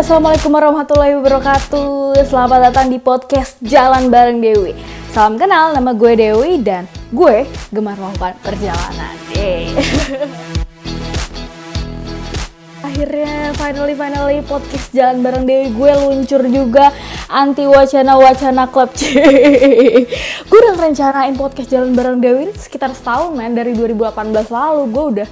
assalamualaikum warahmatullahi wabarakatuh. Selamat datang di podcast Jalan Bareng Dewi. Salam kenal, nama gue Dewi dan gue gemar melakukan perjalanan. Akhirnya finally finally podcast Jalan Bareng Dewi gue luncur juga anti wacana wacana klub C. gue udah rencanain podcast Jalan Bareng Dewi sekitar setahun men dari 2018 lalu gue udah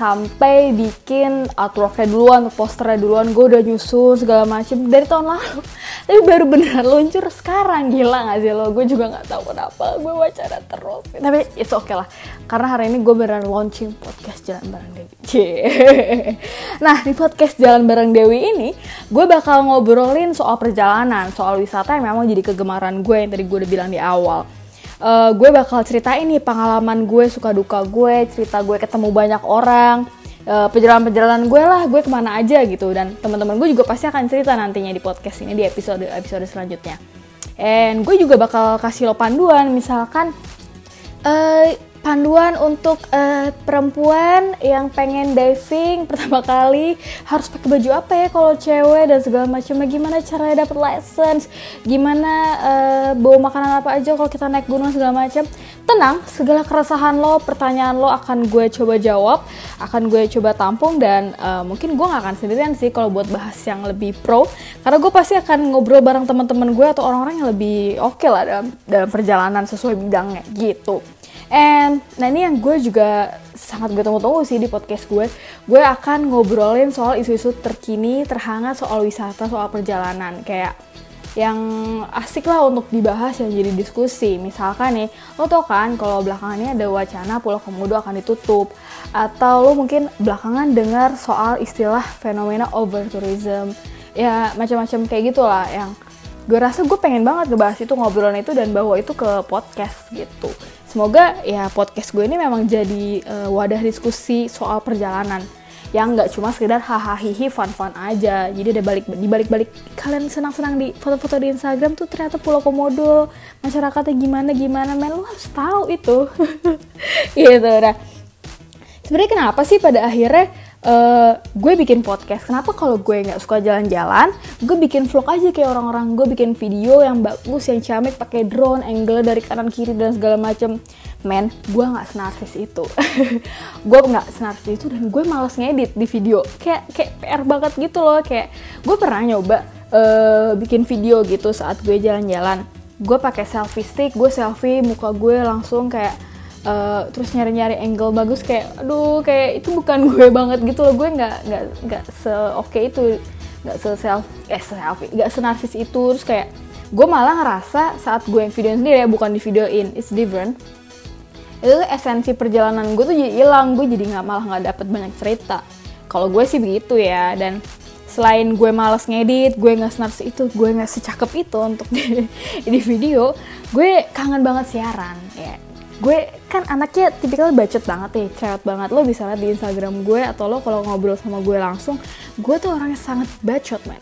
sampai bikin artworknya duluan, posternya duluan, gue udah nyusun segala macem dari tahun lalu. Tapi baru beneran luncur sekarang, gila gak sih lo? Gue juga gak tahu kenapa gue wacana terus. Tapi oke okay lah, karena hari ini gue beneran launching podcast Jalan Bareng Dewi. nah di podcast Jalan Bareng Dewi ini, gue bakal ngobrolin soal perjalanan, soal wisata yang memang jadi kegemaran gue yang tadi gue udah bilang di awal uh, gue bakal ceritain nih pengalaman gue suka duka gue cerita gue ketemu banyak orang. Uh, perjalanan-perjalanan gue lah gue ke mana aja gitu. Dan teman-teman gue juga pasti akan cerita nantinya di podcast ini di episode episode selanjutnya. And gue juga bakal kasih lo panduan misalkan uh, panduan untuk uh, perempuan yang pengen diving pertama kali harus pakai baju apa ya kalau cewek dan segala macamnya gimana caranya dapat license? Gimana uh, bawa makanan apa aja kalau kita naik gunung segala macam? Tenang segala keresahan lo pertanyaan lo akan gue coba jawab akan gue coba tampung dan uh, mungkin gue gak akan sendirian sih kalau buat bahas yang lebih pro. Karena gue pasti akan ngobrol bareng teman-teman gue atau orang-orang yang lebih oke okay lah dalam dalam perjalanan sesuai bidangnya gitu And nah ini yang gue juga sangat gue tunggu-tunggu sih di podcast gue. Gue akan ngobrolin soal isu-isu terkini, terhangat soal wisata, soal perjalanan. Kayak yang asik lah untuk dibahas yang jadi diskusi. Misalkan nih, lo tau kan kalau belakangan ini ada wacana Pulau Komodo akan ditutup. Atau lo mungkin belakangan dengar soal istilah fenomena over tourism. Ya macam-macam kayak gitulah yang gue rasa gue pengen banget ngebahas itu ngobrolin itu dan bawa itu ke podcast gitu semoga ya podcast gue ini memang jadi uh, wadah diskusi soal perjalanan. Yang nggak cuma sekedar hahaha fun fun aja. Jadi ada balik di balik balik kalian senang senang di foto-foto di Instagram tuh ternyata Pulau Komodo masyarakatnya gimana gimana men? Lu harus tahu itu. Gitu nah. Sebenarnya kenapa sih pada akhirnya uh, gue bikin podcast. Kenapa kalau gue nggak suka jalan-jalan, gue bikin vlog aja kayak orang-orang. Gue bikin video yang bagus, yang ciamik, pakai drone, angle dari kanan kiri dan segala macem. Men, gue nggak senarsis itu. gue nggak senarsis itu dan gue males ngedit di video. Kayak kayak PR banget gitu loh. Kayak gue pernah nyoba uh, bikin video gitu saat gue jalan-jalan. Gue pakai selfie stick, gue selfie muka gue langsung kayak uh, terus nyari-nyari angle bagus kayak aduh kayak itu bukan gue banget gitu loh. Gue nggak nggak nggak se oke itu nggak se self eh selfie nggak senarsis itu. Terus kayak gue malah ngerasa saat gue yang video sendiri ya bukan di videoin it's different. Itu tuh esensi perjalanan gue tuh jadi hilang. Gue jadi nggak malah nggak dapet banyak cerita. Kalau gue sih begitu ya dan selain gue males ngedit, gue nggak senarsis itu, gue nggak secakep itu untuk di, di video, gue kangen banget siaran ya gue kan anaknya tipikal bacot banget nih, cerewet banget. Lo bisa lihat di Instagram gue atau lo kalau ngobrol sama gue langsung, gue tuh orangnya sangat bacot, man.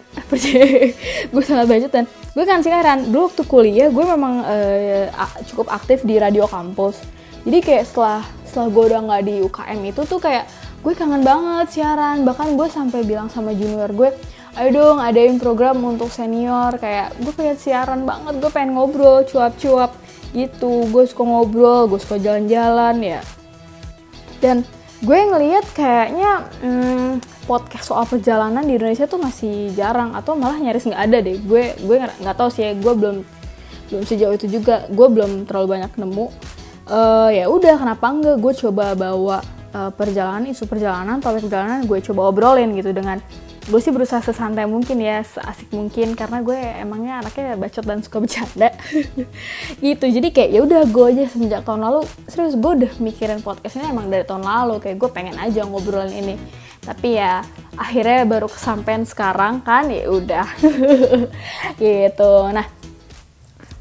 gue sangat bacot dan gue kan sekarang dulu waktu kuliah gue memang uh, cukup aktif di radio kampus. Jadi kayak setelah setelah gue udah nggak di UKM itu tuh kayak gue kangen banget siaran. Bahkan gue sampai bilang sama junior gue, ayo dong adain program untuk senior kayak gue pengen siaran banget gue pengen ngobrol cuap-cuap gitu gue suka ngobrol gue suka jalan-jalan ya. Dan gue ngeliat kayaknya hmm, podcast soal perjalanan di Indonesia tuh masih jarang atau malah nyaris nggak ada deh. Gue gue nggak tahu sih ya gue belum belum sejauh itu juga. Gue belum terlalu banyak nemu. Uh, ya udah kenapa enggak gue coba bawa uh, perjalanan isu perjalanan topik perjalanan gue coba obrolin gitu dengan gue sih berusaha sesantai mungkin ya seasik mungkin karena gue emangnya anaknya bacot dan suka bercanda. Gitu jadi kayak ya udah gue aja semenjak tahun lalu. Serius gue udah mikirin podcast ini emang dari tahun lalu kayak gue pengen aja ngobrolin ini. Tapi ya akhirnya baru kesampaian sekarang kan ya udah. Gitu. Nah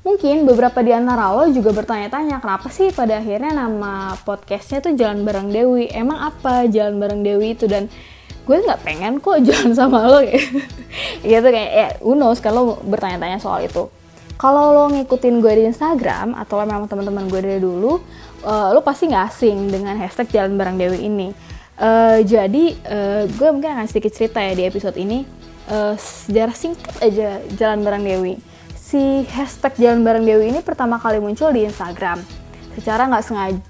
mungkin beberapa di antara lo juga bertanya-tanya kenapa sih pada akhirnya nama podcastnya tuh Jalan Bareng Dewi? Emang apa Jalan Bareng Dewi itu? Dan gue nggak pengen kok jalan sama lo gitu kayak ya unos kalau bertanya-tanya soal itu kalau lo ngikutin gue di Instagram atau lo memang teman-teman gue dari dulu uh, lo pasti nggak asing dengan hashtag jalan bareng Dewi ini uh, jadi uh, gue mungkin akan sedikit cerita ya di episode ini uh, sejarah singkat aja Jalan Bareng Dewi. Si hashtag Jalan Bareng Dewi ini pertama kali muncul di Instagram. Secara nggak sengaja,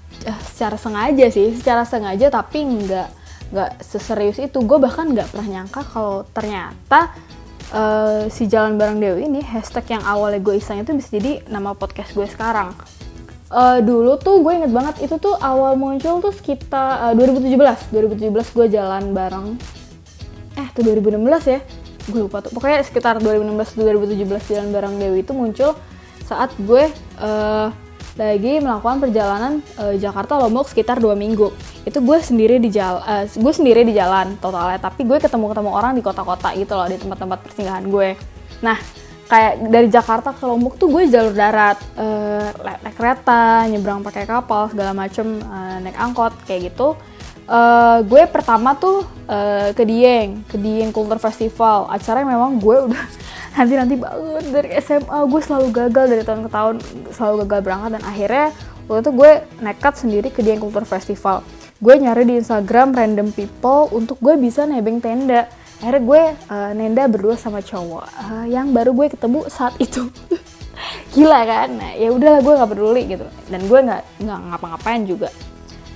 secara sengaja sih, secara sengaja tapi nggak nggak seserius itu. Gue bahkan nggak pernah nyangka kalau ternyata uh, si Jalan Bareng Dewi ini hashtag yang awalnya gue iseng itu bisa jadi nama podcast gue sekarang. Uh, dulu tuh gue inget banget itu tuh awal muncul tuh sekitar uh, 2017 2017 gue jalan bareng. Eh tuh 2016 ya? Gue lupa tuh. Pokoknya sekitar 2016 2017 jalan bareng Dewi itu muncul saat gue uh, lagi melakukan perjalanan uh, Jakarta Lombok sekitar dua minggu. Itu gue sendiri di jalan uh, gue sendiri di jalan totalnya tapi gue ketemu ketemu orang di kota-kota gitu loh di tempat-tempat persinggahan gue. Nah kayak dari Jakarta ke Lombok tuh gue jalur darat uh, naik kereta nyebrang pakai kapal segala macem uh, naik angkot kayak gitu. Uh, gue pertama tuh uh, ke Dieng ke Dieng Culture Festival. Acara yang memang gue udah nanti nanti banget dari SMA gue selalu gagal dari tahun ke tahun. Selalu gagal berangkat. Dan akhirnya waktu itu gue nekat sendiri ke Dieng Culture Festival. Gue nyari di Instagram random people untuk gue bisa nebeng tenda. Akhirnya gue uh, nenda berdua sama cowok uh, yang baru gue ketemu saat itu. Gila kan? Nah ya udahlah gue nggak peduli gitu. Dan gue nggak nggak ngapa-ngapain juga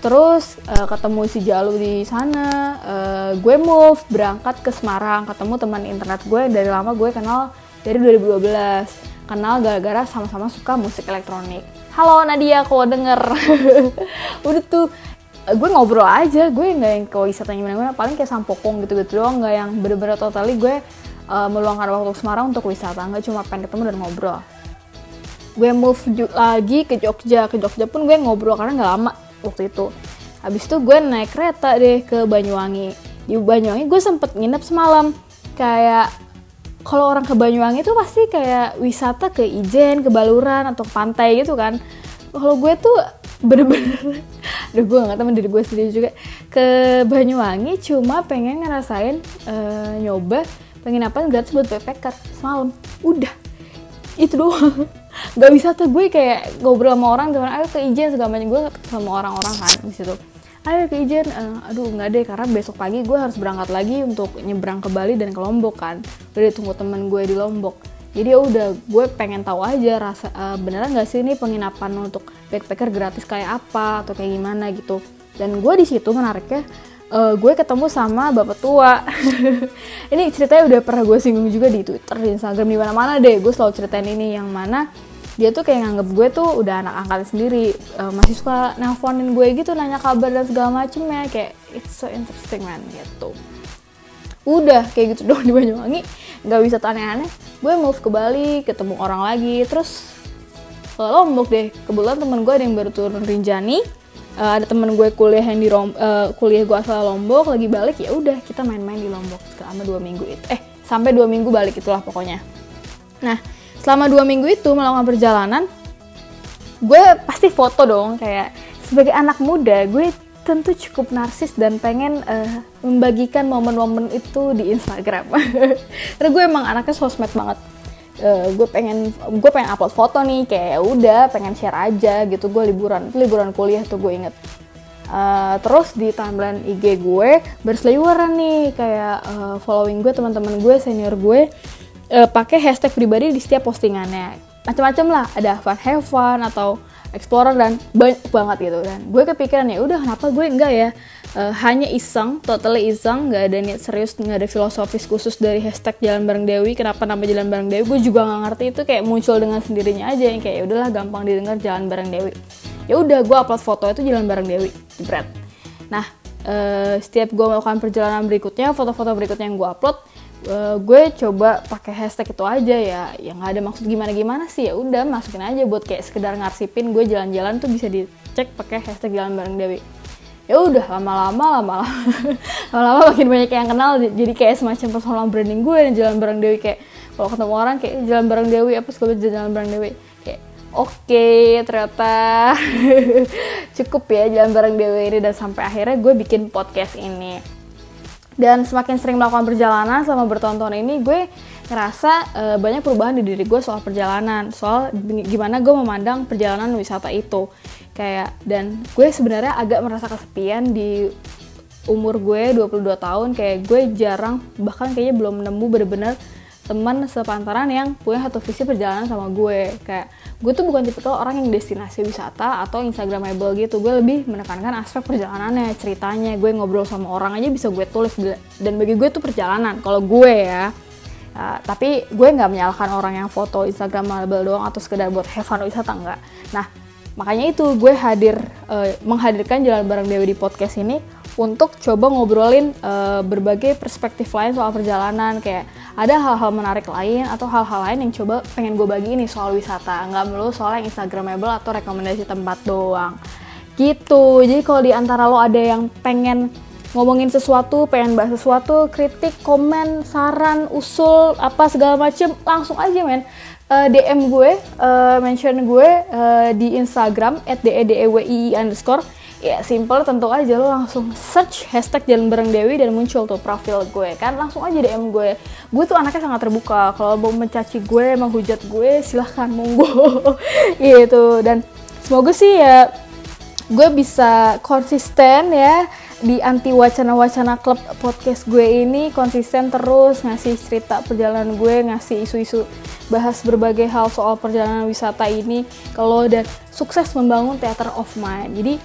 terus uh, ketemu si Jalu di sana uh, gue move berangkat ke Semarang ketemu teman internet gue dari lama gue kenal dari 2012 kenal gara-gara sama-sama suka musik elektronik. Halo Nadia kalau denger? Udah tuh gue ngobrol aja gue nggak yang ke wisatanya gimana gimana paling kayak sampokong gitu gitu doang nggak yang bener-bener totally gue uh, meluangkan waktu Semarang untuk wisata nggak cuma pengen ketemu dan ngobrol. Gue move lagi ke Jogja ke Jogja pun gue ngobrol karena nggak lama waktu itu. Habis itu gue naik kereta deh ke Banyuwangi. Di Banyuwangi gue sempet nginep semalam. Kayak kalau orang ke Banyuwangi itu pasti kayak wisata ke Ijen, ke Baluran atau ke pantai gitu kan. Kalau gue tuh bener-bener udah gue gak temen dari gue sendiri juga. Ke Banyuwangi cuma pengen ngerasain uh, nyoba penginapan gratis buat backpacker semalam. Udah itu doang gak bisa tuh gue kayak ngobrol sama orang cuman ayo ke Ijen segala macam. Gue sama orang-orang kan di situ. Ayo ke Ijen. Uh, aduh nggak deh karena besok pagi gue harus berangkat lagi untuk nyebrang ke Bali dan ke Lombok kan. Udah ditunggu temen gue di Lombok. Jadi ya udah gue pengen tahu aja rasa uh, beneran nggak sih ini penginapan untuk backpacker gratis kayak apa atau kayak gimana gitu. Dan gue di situ menariknya uh, gue ketemu sama bapak tua. Ini ceritanya udah pernah gue singgung juga di twitter di instagram di mana mana deh. Gue selalu ceritain ini yang mana dia tuh kayak nganggep gue tuh udah anak angkat sendiri. Uh, masih suka nelfonin gue gitu nanya kabar dan segala macem ya kayak it's so interesting man gitu. Udah kayak gitu dong di Banyuwangi. Nggak bisa aneh-aneh. Gue move ke Bali ketemu orang lagi. Terus Lombok deh. Kebetulan temen gue ada yang baru turun Rinjani uh, ada temen gue kuliah yang di Rom, uh, kuliah gue asal Lombok lagi balik ya udah kita main-main di Lombok selama dua minggu itu eh sampai dua minggu balik itulah pokoknya nah selama dua minggu itu melakukan perjalanan gue pasti foto dong kayak sebagai anak muda gue tentu cukup narsis dan pengen uh, membagikan momen-momen itu di Instagram. Karena gue emang anaknya sosmed banget. Uh, gue pengen gue pengen upload foto nih kayak ya udah pengen share aja gitu gue liburan liburan kuliah tuh gue inget. Uh, terus di timeline IG gue berseliweran nih kayak uh, following gue teman-teman gue senior gue uh, pakai hashtag pribadi di setiap postingannya. Macam-macam lah ada fun have fun atau explorer dan banyak banget gitu dan gue kepikiran ya udah kenapa gue enggak ya uh, hanya iseng totally iseng nggak ada niat serius nggak ada filosofis khusus dari hashtag jalan bareng Dewi. Kenapa nama jalan bareng Dewi? Gue juga nggak ngerti. Itu kayak muncul dengan sendirinya aja yang kayak ya udahlah gampang didengar jalan bareng Dewi. Ya udah gue upload foto itu jalan bareng Dewi. Jebret. Nah uh, setiap gue melakukan perjalanan berikutnya foto-foto berikutnya yang gue upload uh, gue coba pakai hashtag itu aja ya. Yang nggak ada maksud gimana gimana sih. Ya udah masukin aja buat kayak sekedar ngarsipin gue jalan-jalan tuh bisa dicek pakai hashtag jalan bareng Dewi ya udah lama-lama lama-lama. Lama-lama makin banyak yang kenal jadi kayak semacam personal branding gue dan jalan bareng Dewi kayak kalau ketemu orang kayak jalan bareng Dewi apa segala jalan bareng Dewi. Kayak oke okay, ternyata cukup ya jalan bareng Dewi ini dan sampai akhirnya gue bikin podcast ini. Dan semakin sering melakukan perjalanan selama bertonton ini gue ngerasa uh, banyak perubahan di diri gue soal perjalanan soal gimana gue memandang perjalanan wisata itu kayak dan gue sebenarnya agak merasa kesepian di umur gue 22 tahun kayak gue jarang bahkan kayaknya belum nemu bener-bener teman sepantaran yang punya satu visi perjalanan sama gue. Kayak gue tuh bukan tipe orang yang destinasi wisata atau instagramable gitu. Gue lebih menekankan aspek perjalanannya ceritanya. Gue ngobrol sama orang aja bisa gue tulis dan bagi gue tuh perjalanan. Kalau gue ya uh, tapi gue nggak menyalahkan orang yang foto instagramable doang atau sekedar buat have fun wisata enggak nah makanya itu gue hadir uh, menghadirkan jalan bareng Dewi di podcast ini untuk coba ngobrolin uh, berbagai perspektif lain soal perjalanan. Kayak ada hal-hal menarik lain atau hal-hal lain yang coba pengen gue bagi ini soal wisata. Nggak melulu soal yang instagramable atau rekomendasi tempat doang. Gitu. Jadi kalau di antara lo ada yang pengen ngomongin sesuatu, pengen bahas sesuatu, kritik, komen, saran, usul, apa segala macem, langsung aja men. Uh, eh, DM gue, uh, mention gue uh, di Instagram at dedewi underscore. Ya simple tentu aja lo langsung search hashtag jalan bareng Dewi dan muncul tuh profil gue kan? Langsung aja DM gue. Gue tuh anaknya sangat terbuka. Kalau mau mencaci gue menghujat gue silahkan monggo. Gitu. Dan semoga sih ya gue bisa konsisten ya di anti wacana-wacana klub podcast gue ini konsisten terus ngasih cerita perjalanan gue ngasih isu-isu bahas berbagai hal soal perjalanan wisata ini kalau dan sukses membangun theater of mind. Jadi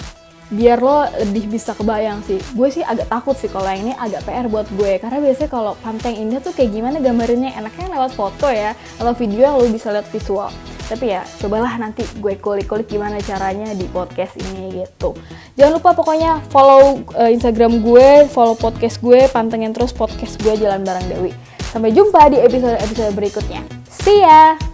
biar lo lebih bisa kebayang sih. Gue sih agak takut sih kalau yang ini agak PR buat gue. Karena biasanya kalau pantai indah tuh kayak gimana gambarnya enaknya lewat foto ya atau video lo bisa lihat visual tapi ya cobalah nanti gue kulik-kulik gimana caranya di podcast ini gitu. Jangan lupa pokoknya follow uh, instagram gue follow podcast gue pantengin terus podcast gue jalan bareng Dewi. Sampai jumpa di episode-episode berikutnya. See ya